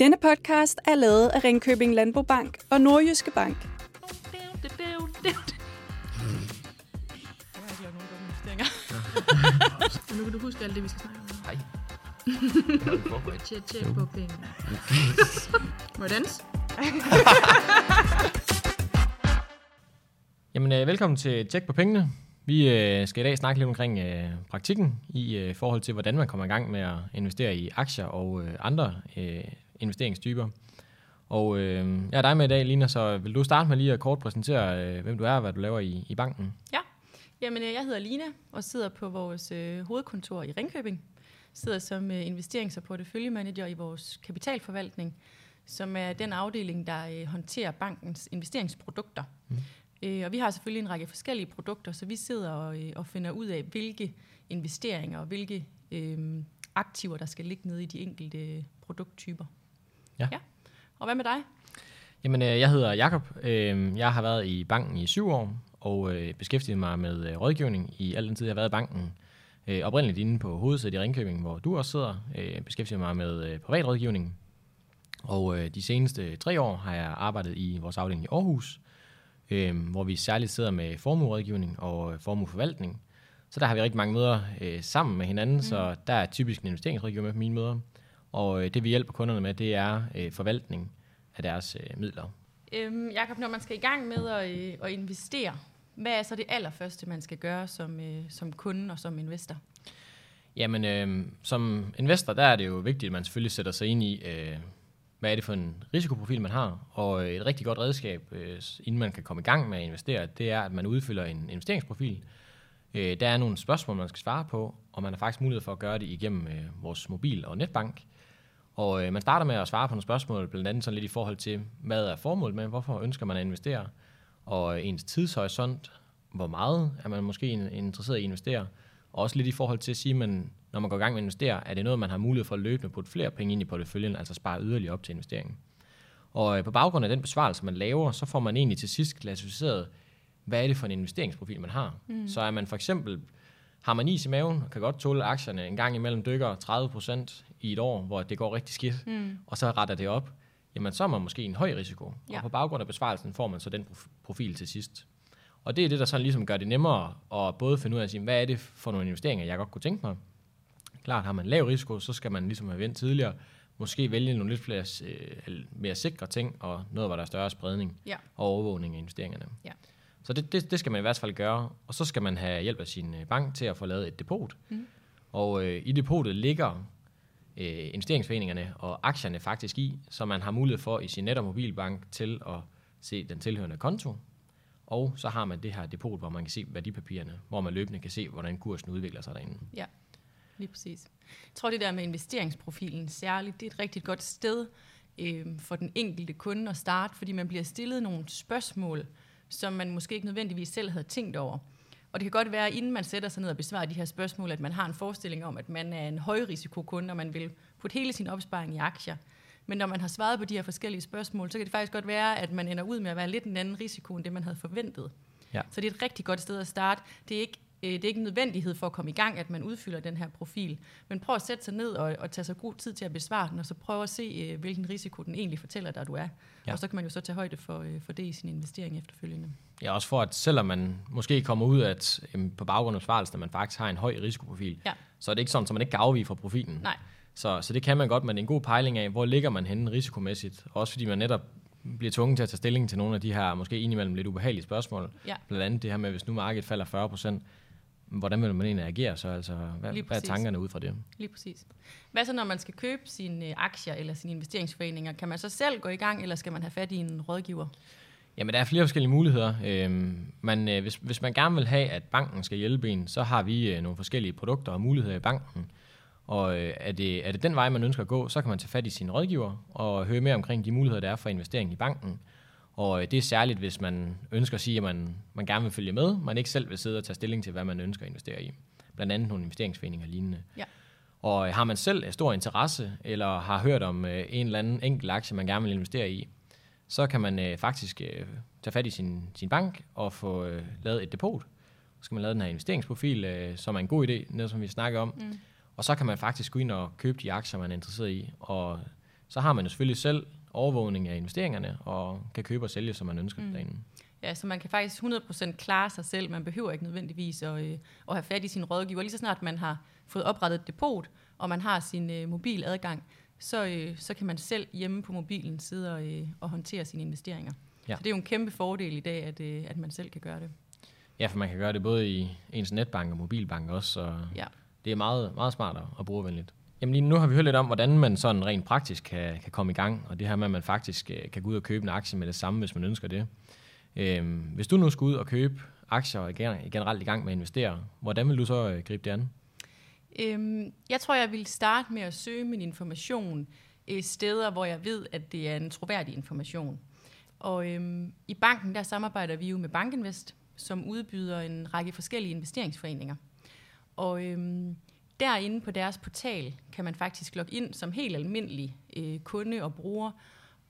Denne podcast er lavet af Ringkøbing Landbobank og Nordjyske Bank. Nu kan du huske alt det, vi skal snakke om. Hej. Tjek, tjek på penge. Må jeg danse? Jamen, øh, velkommen til Tjek på pengene. Vi øh, skal i dag snakke lidt omkring øh, praktikken i øh, forhold til, hvordan man kommer i gang med at investere i aktier og øh, andre øh, investeringstyper. Og øh, jeg er dig med i dag, Lina, så vil du starte med lige at kort præsentere, øh, hvem du er og hvad du laver i, i banken? Ja. Jamen, øh, jeg hedder Lina og sidder på vores øh, hovedkontor i Ringkøbing. Sidder som øh, investerings- og porteføljemanager i vores kapitalforvaltning, som er den afdeling, der øh, håndterer bankens investeringsprodukter. Mm. Øh, og vi har selvfølgelig en række forskellige produkter, så vi sidder og, øh, og finder ud af, hvilke investeringer og hvilke øh, aktiver, der skal ligge nede i de enkelte produkttyper. Ja. ja. Og hvad med dig? Jamen, øh, jeg hedder Jakob. Øh, jeg har været i banken i syv år og øh, beskæftiget mig med øh, rådgivning i al den tid, jeg har været i banken. Oprindeligt inde på hovedsædet i Ringkøbing, hvor du også sidder, beskæftiget mig med privatrådgivning. Og de seneste tre år har jeg arbejdet i vores afdeling i Aarhus, øh, hvor vi særligt sidder med formuerådgivning og formueforvaltning. Så der har vi rigtig mange møder sammen med hinanden, mm. så der er typisk en investeringsrådgiver med på mine møder. Og øh, det vi hjælper kunderne med, det er øh, forvaltning af deres øh, midler. Øhm, Jakob, når man skal i gang med at, øh, at investere, hvad er så det allerførste, man skal gøre som, øh, som kunde og som investor? Jamen, øh, som investor, der er det jo vigtigt, at man selvfølgelig sætter sig ind i, øh, hvad er det for en risikoprofil, man har. Og øh, et rigtig godt redskab, øh, inden man kan komme i gang med at investere, det er, at man udfylder en investeringsprofil. Øh, der er nogle spørgsmål, man skal svare på, og man har faktisk mulighed for at gøre det igennem øh, vores mobil- og netbank. Og øh, man starter med at svare på nogle spørgsmål, blandt andet sådan lidt i forhold til, hvad er formålet med, hvorfor ønsker man at investere, og ens tidshorisont, hvor meget er man måske interesseret i at investere, og også lidt i forhold til at sige, at når man går i gang med at investere, er det noget, man har mulighed for at løbende putte flere penge ind i porteføljen, altså spare yderligere op til investeringen. Og øh, på baggrund af den besvarelse, man laver, så får man egentlig til sidst klassificeret, hvad er det for en investeringsprofil, man har. Mm. Så er man for eksempel, har man is i maven, og kan godt tåle aktierne en gang imellem dykker 30% i et år, hvor det går rigtig skidt, mm. og så retter det op, jamen så er man måske en høj risiko. Ja. Og på baggrund af besvarelsen får man så den profil til sidst. Og det er det, der sådan ligesom gør det nemmere at både finde ud af at sige, hvad er det for nogle investeringer, jeg godt kunne tænke mig. Klart, har man lav risiko, så skal man ligesom have vendt tidligere, måske vælge nogle lidt flere, øh, mere sikre ting, og noget, hvor der er større spredning ja. og overvågning af investeringerne. Ja. Så det, det, det skal man i hvert fald gøre, og så skal man have hjælp af sin øh, bank til at få lavet et depot. Mm. Og øh, i depotet ligger øh, investeringsforeningerne og aktierne faktisk i, så man har mulighed for i sin net- og mobilbank til at se den tilhørende konto. Og så har man det her depot, hvor man kan se værdipapirerne, hvor man løbende kan se, hvordan kursen udvikler sig derinde. Ja, lige præcis. Jeg tror, det der med investeringsprofilen særligt, det er et rigtig godt sted øh, for den enkelte kunde at starte, fordi man bliver stillet nogle spørgsmål, som man måske ikke nødvendigvis selv havde tænkt over. Og det kan godt være, inden man sætter sig ned og besvarer de her spørgsmål, at man har en forestilling om, at man er en højrisikokunde, og man vil putte hele sin opsparing i aktier. Men når man har svaret på de her forskellige spørgsmål, så kan det faktisk godt være, at man ender ud med at være lidt en anden risiko, end det man havde forventet. Ja. Så det er et rigtig godt sted at starte. Det er ikke det er ikke en nødvendighed for at komme i gang, at man udfylder den her profil. Men prøv at sætte sig ned og, og tage sig god tid til at besvare den, og så prøv at se, øh, hvilken risiko den egentlig fortæller dig, du er. Ja. Og så kan man jo så tage højde for, øh, for det i sin investering efterfølgende. Ja, også for at selvom man måske kommer ud af, at øh, på baggrund af besvarelsen, at man faktisk har en høj risikoprofil, ja. så er det ikke sådan, at man ikke kan afvige fra profilen. Nej. Så, så det kan man godt, men en god pejling af, hvor ligger man henne risikomæssigt. Også fordi man netop bliver tvunget til at tage stilling til nogle af de her måske indimellem lidt ubehagelige spørgsmål. Ja. Blandt andet det her med, hvis nu markedet falder 40 procent, hvordan vil man egentlig agere så? Altså, hvad, hvad er tankerne ud fra det? Lige præcis. Hvad så, når man skal købe sine øh, aktier eller sine investeringsforeninger? Kan man så selv gå i gang, eller skal man have fat i en rådgiver? Jamen, der er flere forskellige muligheder. Øhm, man, øh, hvis, hvis man gerne vil have, at banken skal hjælpe en, så har vi øh, nogle forskellige produkter og muligheder i banken. Og øh, er, det, er det den vej, man ønsker at gå, så kan man tage fat i sin rådgiver og høre mere omkring de muligheder, der er for investering i banken. Og øh, det er særligt, hvis man ønsker at sige, at man, man gerne vil følge med, man ikke selv vil sidde og tage stilling til, hvad man ønsker at investere i. Blandt andet nogle investeringsforeninger og lignende. Ja. Og øh, har man selv stor interesse, eller har hørt om øh, en eller anden enkelt aktie, man gerne vil investere i, så kan man øh, faktisk øh, tage fat i sin, sin bank og få øh, lavet et depot. Så skal man lave den her investeringsprofil, øh, som er en god idé, noget som vi snakker om. Mm. Og så kan man faktisk gå ind og købe de aktier, man er interesseret i, og så har man jo selvfølgelig selv overvågning af investeringerne, og kan købe og sælge, som man ønsker mm. derinde. Ja, så man kan faktisk 100% klare sig selv. Man behøver ikke nødvendigvis at, øh, at have fat i sin rådgiver. Lige så snart man har fået oprettet et depot, og man har sin øh, mobiladgang, så, øh, så kan man selv hjemme på mobilen sidde og, øh, og håndtere sine investeringer. Ja. Så det er jo en kæmpe fordel i dag, at, øh, at man selv kan gøre det. Ja, for man kan gøre det både i ens netbank og mobilbank også, så ja. det er meget, meget smart og brugervenligt. Jamen lige nu har vi hørt lidt om, hvordan man sådan rent praktisk kan, kan komme i gang, og det her med, at man faktisk øh, kan gå ud og købe en aktie med det samme, hvis man ønsker det. Øhm, hvis du nu skulle ud og købe aktier og generelt i gang med at investere, hvordan vil du så øh, gribe det an? Øhm, jeg tror, jeg vil starte med at søge min information i steder, hvor jeg ved, at det er en troværdig information. Og øhm, i banken, der samarbejder vi jo med Bankinvest, som udbyder en række forskellige investeringsforeninger. Og øhm, derinde på deres portal kan man faktisk logge ind som helt almindelig øh, kunde og bruger,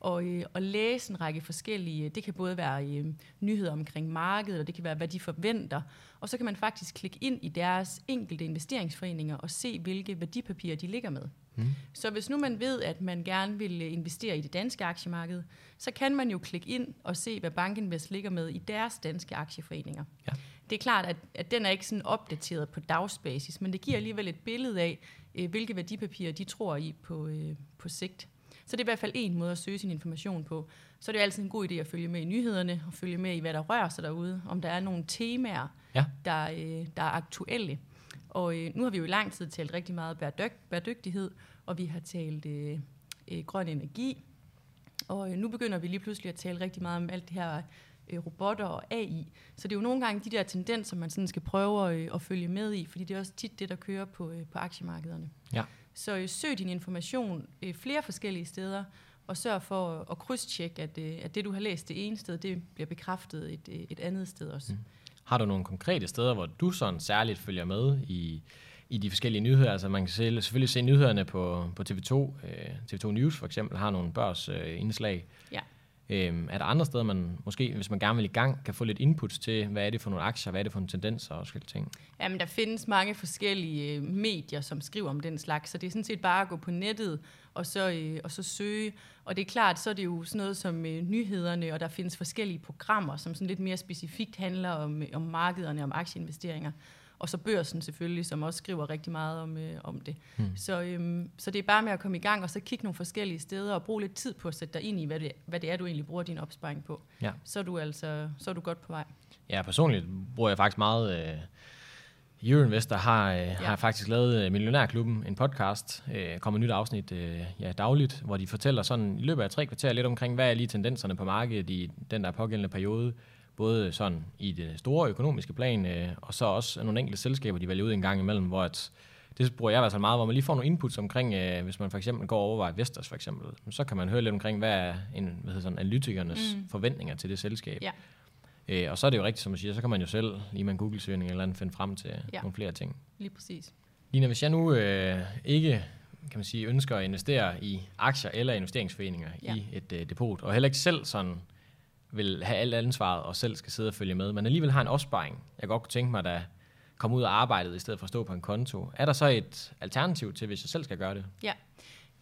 og, øh, og læse en række forskellige, det kan både være øh, nyheder omkring markedet, og det kan være, hvad de forventer, og så kan man faktisk klikke ind i deres enkelte investeringsforeninger og se, hvilke værdipapirer de ligger med. Mm. Så hvis nu man ved, at man gerne vil øh, investere i det danske aktiemarked, så kan man jo klikke ind og se, hvad Bankinvest ligger med i deres danske aktieforeninger. Ja. Det er klart, at, at den er ikke sådan opdateret på dagsbasis, men det giver alligevel et billede af, øh, hvilke værdipapirer de tror i på, øh, på sigt. Så det er i hvert fald en måde at søge sin information på. Så er det altid en god idé at følge med i nyhederne, og følge med i, hvad der rører sig derude. Om der er nogle temaer, ja. der, øh, der er aktuelle. Og øh, nu har vi jo i lang tid talt rigtig meget bæredyg- bæredygtighed, og vi har talt øh, øh, grøn energi. Og øh, nu begynder vi lige pludselig at tale rigtig meget om alt det her øh, robotter og AI. Så det er jo nogle gange de der tendenser, man sådan skal prøve at, øh, at følge med i, fordi det er også tit det, der kører på, øh, på aktiemarkederne. Ja. Så øh, søg din information øh, flere forskellige steder, og sørg for at krydstjekke, at, øh, at det, du har læst det ene sted, det bliver bekræftet et, øh, et andet sted også. Mm. Har du nogle konkrete steder, hvor du sådan særligt følger med i, i de forskellige nyheder? Altså man kan selvfølgelig se nyhederne på, på TV2. Øh, TV2 News for eksempel har nogle børsindslag. Øh, ja. Øhm, er der andre steder, man måske, hvis man gerne vil i gang, kan få lidt input til, hvad er det for nogle aktier, hvad er det for nogle tendenser og forskellige ting? Jamen, der findes mange forskellige øh, medier, som skriver om den slags, så det er sådan set bare at gå på nettet og så, øh, og så søge. Og det er klart, så er det jo sådan noget som øh, nyhederne, og der findes forskellige programmer, som sådan lidt mere specifikt handler om, øh, om markederne, om aktieinvesteringer. Og så børsen selvfølgelig, som også skriver rigtig meget om, øh, om det. Mm. Så, øhm, så det er bare med at komme i gang, og så kigge nogle forskellige steder, og bruge lidt tid på at sætte dig ind i, hvad det, hvad det er, du egentlig bruger din opsparing på. Ja. Så, er du altså, så er du godt på vej. Ja, personligt bruger jeg faktisk meget... Øh Euroinvestor har, øh, ja. har faktisk lavet øh, Millionærklubben, en podcast, øh, kommer et nyt afsnit øh, ja, dagligt, hvor de fortæller sådan i løbet af tre kvarter lidt omkring, hvad er lige tendenserne på markedet i den der pågældende periode, både sådan i det store økonomiske plan, øh, og så også nogle enkelte selskaber, de vælger ud en gang imellem, hvor at, det bruger jeg i hvert fald meget, hvor man lige får nogle inputs omkring, øh, hvis man for eksempel går over overvejer Vestas for eksempel, så kan man høre lidt omkring, hvad er en, hvad hedder sådan, analytikernes mm. forventninger til det selskab. Ja. Øh, og så er det jo rigtigt, som man siger, så kan man jo selv lige med en Google-søgning eller andet finde frem til ja. nogle flere ting. Lige præcis. Lina, hvis jeg nu øh, ikke kan man sige, ønsker at investere i aktier eller investeringsforeninger ja. i et øh, depot, og heller ikke selv sådan vil have alt ansvaret og selv skal sidde og følge med, men alligevel har en opsparing. Jeg godt kunne tænke mig, at komme ud af arbejdet i stedet for at stå på en konto. Er der så et alternativ til, hvis jeg selv skal gøre det? Ja.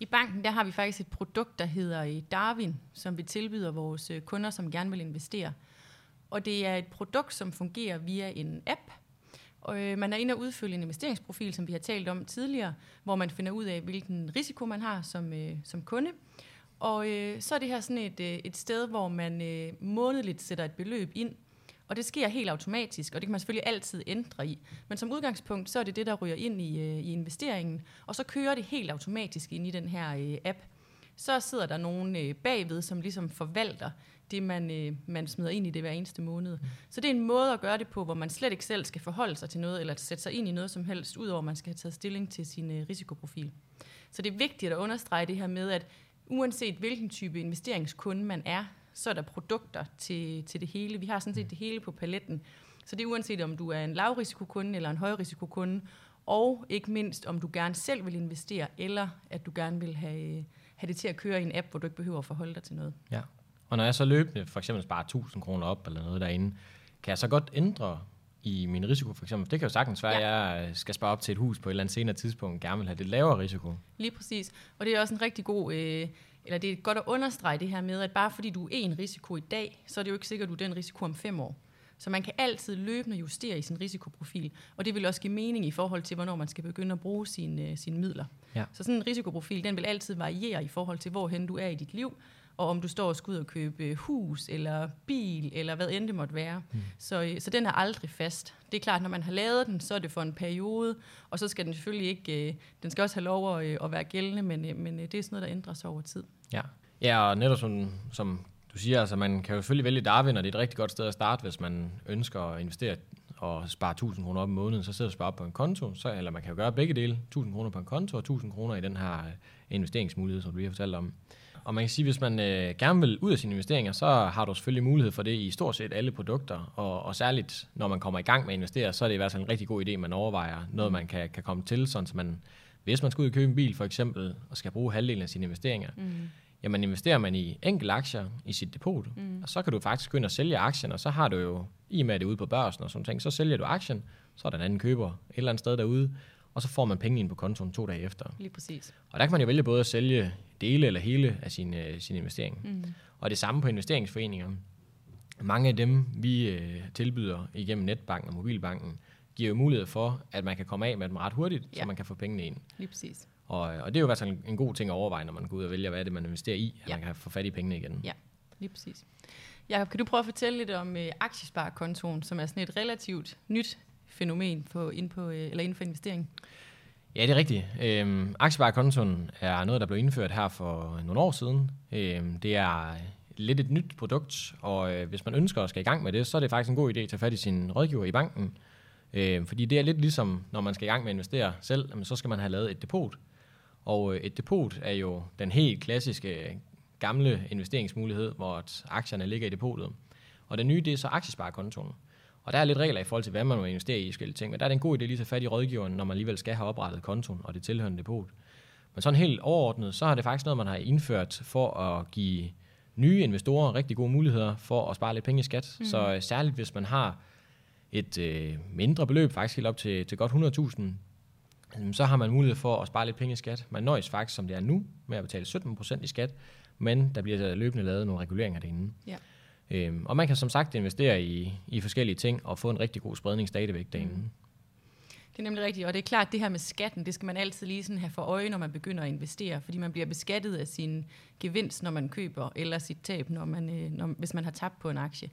I banken der har vi faktisk et produkt, der hedder øh, Darwin, som vi tilbyder vores øh, kunder, som gerne vil investere. Og det er et produkt, som fungerer via en app. Og øh, man er inde og udfylde en investeringsprofil, som vi har talt om tidligere, hvor man finder ud af, hvilken risiko man har som, øh, som kunde. Og øh, så er det her sådan et, øh, et sted, hvor man øh, månedligt sætter et beløb ind, og det sker helt automatisk, og det kan man selvfølgelig altid ændre i. Men som udgangspunkt, så er det det, der ryger ind i, øh, i investeringen, og så kører det helt automatisk ind i den her øh, app. Så sidder der nogen øh, bagved, som ligesom forvalter det, man, øh, man smider ind i det hver eneste måned. Så det er en måde at gøre det på, hvor man slet ikke selv skal forholde sig til noget, eller sætte sig ind i noget som helst, udover at man skal have taget stilling til sin øh, risikoprofil. Så det er vigtigt at understrege det her med, at uanset hvilken type investeringskunde man er, så er der produkter til, til det hele. Vi har sådan set det hele på paletten. Så det er uanset om du er en lavrisikokunde eller en højrisikokunde, og ikke mindst om du gerne selv vil investere, eller at du gerne vil have, have det til at køre i en app, hvor du ikke behøver at forholde dig til noget. Ja. Og når jeg så løbende for eksempel sparer 1000 kroner op eller noget derinde, kan jeg så godt ændre i min risiko for eksempel. Det kan jo sagtens være, Ja. at jeg skal spare op til et hus på et eller andet senere tidspunkt, gerne vil have det lavere risiko. Lige præcis. Og det er også en rigtig god, øh, eller det er godt at understrege det her med, at bare fordi du er en risiko i dag, så er det jo ikke sikkert, at du er den risiko om fem år. Så man kan altid løbende justere i sin risikoprofil, og det vil også give mening i forhold til, hvornår man skal begynde at bruge sine, øh, sine midler. Ja. Så sådan en risikoprofil, den vil altid variere i forhold til, hvorhen du er i dit liv, og om du står og skal ud og købe øh, hus, eller bil, eller hvad end det måtte være. Mm. Så, øh, så den er aldrig fast. Det er klart, når man har lavet den, så er det for en periode, og så skal den selvfølgelig ikke, øh, den skal også have lov at, at være gældende, men, men det er sådan noget, der ændrer sig over tid. Ja, ja og netop som, som du siger, altså man kan jo selvfølgelig vælge Darwin, og det er et rigtig godt sted at starte, hvis man ønsker at investere og spare 1000 kroner op i måneden, så sidder du og sparer op på en konto, så, eller man kan jo gøre begge dele, 1000 kroner på en konto og 1000 kroner i den her investeringsmulighed, som du lige har fortalt om. Og man kan sige, hvis man øh, gerne vil ud af sine investeringer, så har du selvfølgelig mulighed for det i stort set alle produkter, og, og særligt når man kommer i gang med at investere, så er det i hvert fald en rigtig god idé, man overvejer noget, man kan, kan komme til, sådan så man, hvis man skal ud og købe en bil for eksempel, og skal bruge halvdelen af sine investeringer, Mm. jamen investerer man i enkelte aktier i sit depot, mm. og så kan du faktisk gå ind og sælge aktien, og så har du jo, i og med at det er ude på børsen og sådan ting, så sælger du aktien, så er der en anden køber et eller andet sted derude, og så får man penge ind på kontoen to dage efter. Lige præcis. Og der kan man jo vælge både at sælge dele eller hele af sin, øh, sin investering. Mm. Og det samme på investeringsforeninger. Mange af dem, vi øh, tilbyder igennem netbanken og mobilbanken, giver jo mulighed for, at man kan komme af med dem ret hurtigt, ja. Så man kan få pengene ind. Lige præcis. Og, og det er jo i hvert fald en, en god ting at overveje, når man går ud og vælger, hvad er det, man investerer i, at Ja. man kan få fat i pengene igen. Ja. Lige præcis. Jacob, kan du prøve at fortælle lidt om øh, aktiesparekontoen, som er sådan et relativt nyt fænomen på, inden, på, øh, eller inden for investering? Ja, det er rigtigt. Øhm, aktiesparekontoen er noget, der blev indført her for nogle år siden. Øhm, det er lidt et nyt produkt, og øh, hvis man ønsker at skal i gang med det, så er det faktisk en god idé at tage fat i sin rådgiver i banken. Øhm, fordi det er lidt ligesom, når man skal i gang med at investere selv, jamen, så skal man have lavet et depot. Og øh, et depot er jo den helt klassiske gamle investeringsmulighed, hvor aktierne ligger i depotet. Og det nye, det er så aktiesparekontoen. Og der er lidt regler i forhold til, hvad man må investere i forskellige ting. Men der er det en god idé lige at tage fat i rådgiveren, når man alligevel skal have oprettet kontoen og det tilhørende depot. Men sådan helt overordnet, så har det faktisk noget, man har indført for at give nye investorer rigtig gode muligheder for at spare lidt penge i skat. Mm. Så øh, særligt hvis man har et øh, mindre beløb, faktisk helt op til, til godt 100.000, jamen, så har man mulighed for at spare lidt penge i skat. Man nøjes faktisk, som det er nu, med at betale 17% i skat, men der bliver løbende lavet nogle reguleringer derinde. Ja. Øhm, og man kan som sagt investere i, i forskellige ting og få en rigtig god spredning stadigvæk derinde. Mm. Det er nemlig rigtigt, og det er klart, at det her med skatten, det skal man altid lige sådan have for øje, når man begynder at investere, fordi man bliver beskattet af sin gevinst, når man køber, eller sit tab, når man, øh, når, hvis man har tabt på en aktie.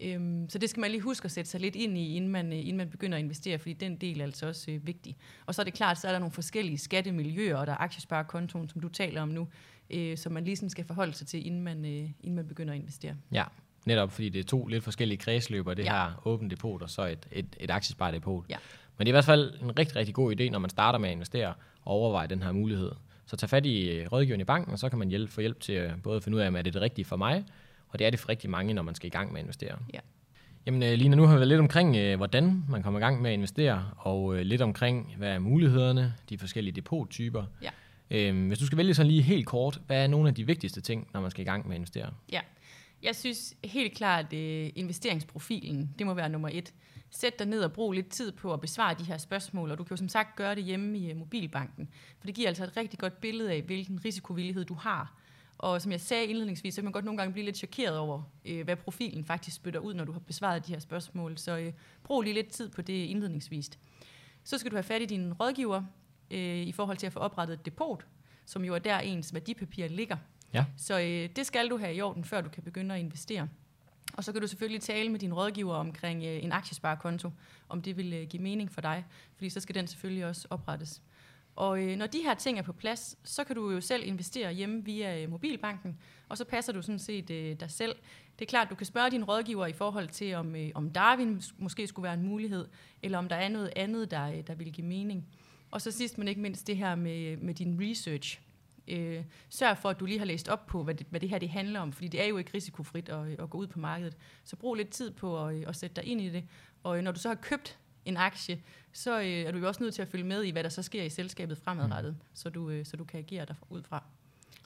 Øhm, så det skal man lige huske at sætte sig lidt ind i, inden man, øh, inden man begynder at investere, fordi den del er altså også øh, vigtig. Og så er det klart, så er der nogle forskellige skattemiljøer, og der er aktiesparekontoen, som du taler om nu, øh, som man lige sådan skal forholde sig til, inden man, øh, inden man begynder at investere. Ja, netop fordi det er to lidt forskellige kredsløber, det Ja. her åbent depot og så et, et, et aktiesparedepot. Ja. Men det er i hvert fald en rigtig, rigtig god idé, når man starter med at investere og overveje den her mulighed. Så tag fat i øh, rådgiveren i banken, og så kan man hjælpe, få hjælp til at både finde ud af, om er det det rigtige for mig, og det er det for rigtig mange, når man skal i gang med at investere. Ja. Jamen øh, Lina, nu har vi været lidt omkring, øh, hvordan man kommer i gang med at investere, og lidt omkring, hvad er mulighederne, de forskellige depottyper. Ja. Øhm, hvis du skal vælge sådan lige helt kort, hvad er nogle af de vigtigste ting, når man skal i gang med at investere? Ja, jeg synes helt klart, at øh, investeringsprofilen, det må være nummer et. Sæt dig ned og brug lidt tid på at besvare de her spørgsmål, og du kan jo som sagt gøre det hjemme i øh, mobilbanken. For det giver altså et rigtig godt billede af, hvilken risikovillighed du har. Og som jeg sagde indledningsvis, så kan man godt nogle gange blive lidt chokeret over, øh, hvad profilen faktisk spytter ud, når du har besvaret de her spørgsmål. Så øh, brug lige lidt tid på det indledningsvis. Så skal du have fat i din rådgiver øh, i forhold til at få oprettet et depot, som jo er der ens værdipapirer ligger. Ja. Så øh, det skal du have i orden, før du kan begynde at investere. Og så kan du selvfølgelig tale med din rådgiver omkring øh, en aktiesparekonto, om det vil øh, give mening for dig, fordi så skal den selvfølgelig også oprettes. Og øh, når de her ting er på plads, så kan du jo selv investere hjemme via øh, mobilbanken, og så passer du sådan set øh, dig selv. Det er klart, du kan spørge din rådgiver i forhold til, om, øh, om Darwin måske skulle være en mulighed, eller om der er noget andet, der, øh, der vil give mening. Og så sidst men ikke mindst det her med, øh, med din research. Øh, sørg for, at du lige har læst op på, hvad det, hvad det her det handler om, fordi det er jo ikke risikofrit at, at gå ud på markedet. Så brug lidt tid på at, at sætte dig ind i det. Og øh, når du så har købt en aktie, så øh, er du jo også nødt til at følge med i, hvad der så sker i selskabet fremadrettet, så du, øh, så du kan agere derfra ud fra.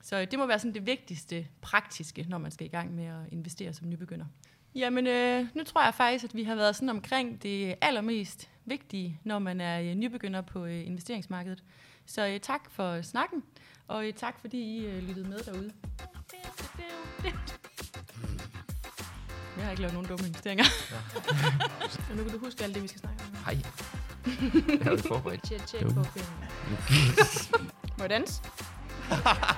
Så øh, det må være sådan det vigtigste praktiske, når man skal i gang med at investere som nybegynder. Jamen, øh, nu tror jeg faktisk, at vi har været sådan omkring det allermest vigtige, når man er øh, nybegynder på øh, investeringsmarkedet. Så øh, tak for snakken, og øh, tak fordi I øh, lyttede med derude. Jeg har ikke lavet nogen dumme investeringer. Ja. nu kan du huske alt det, vi skal snakke om. Hej. Jeg har jo ikke forberedt. Tjek, tjek på filmen. Må jeg danse?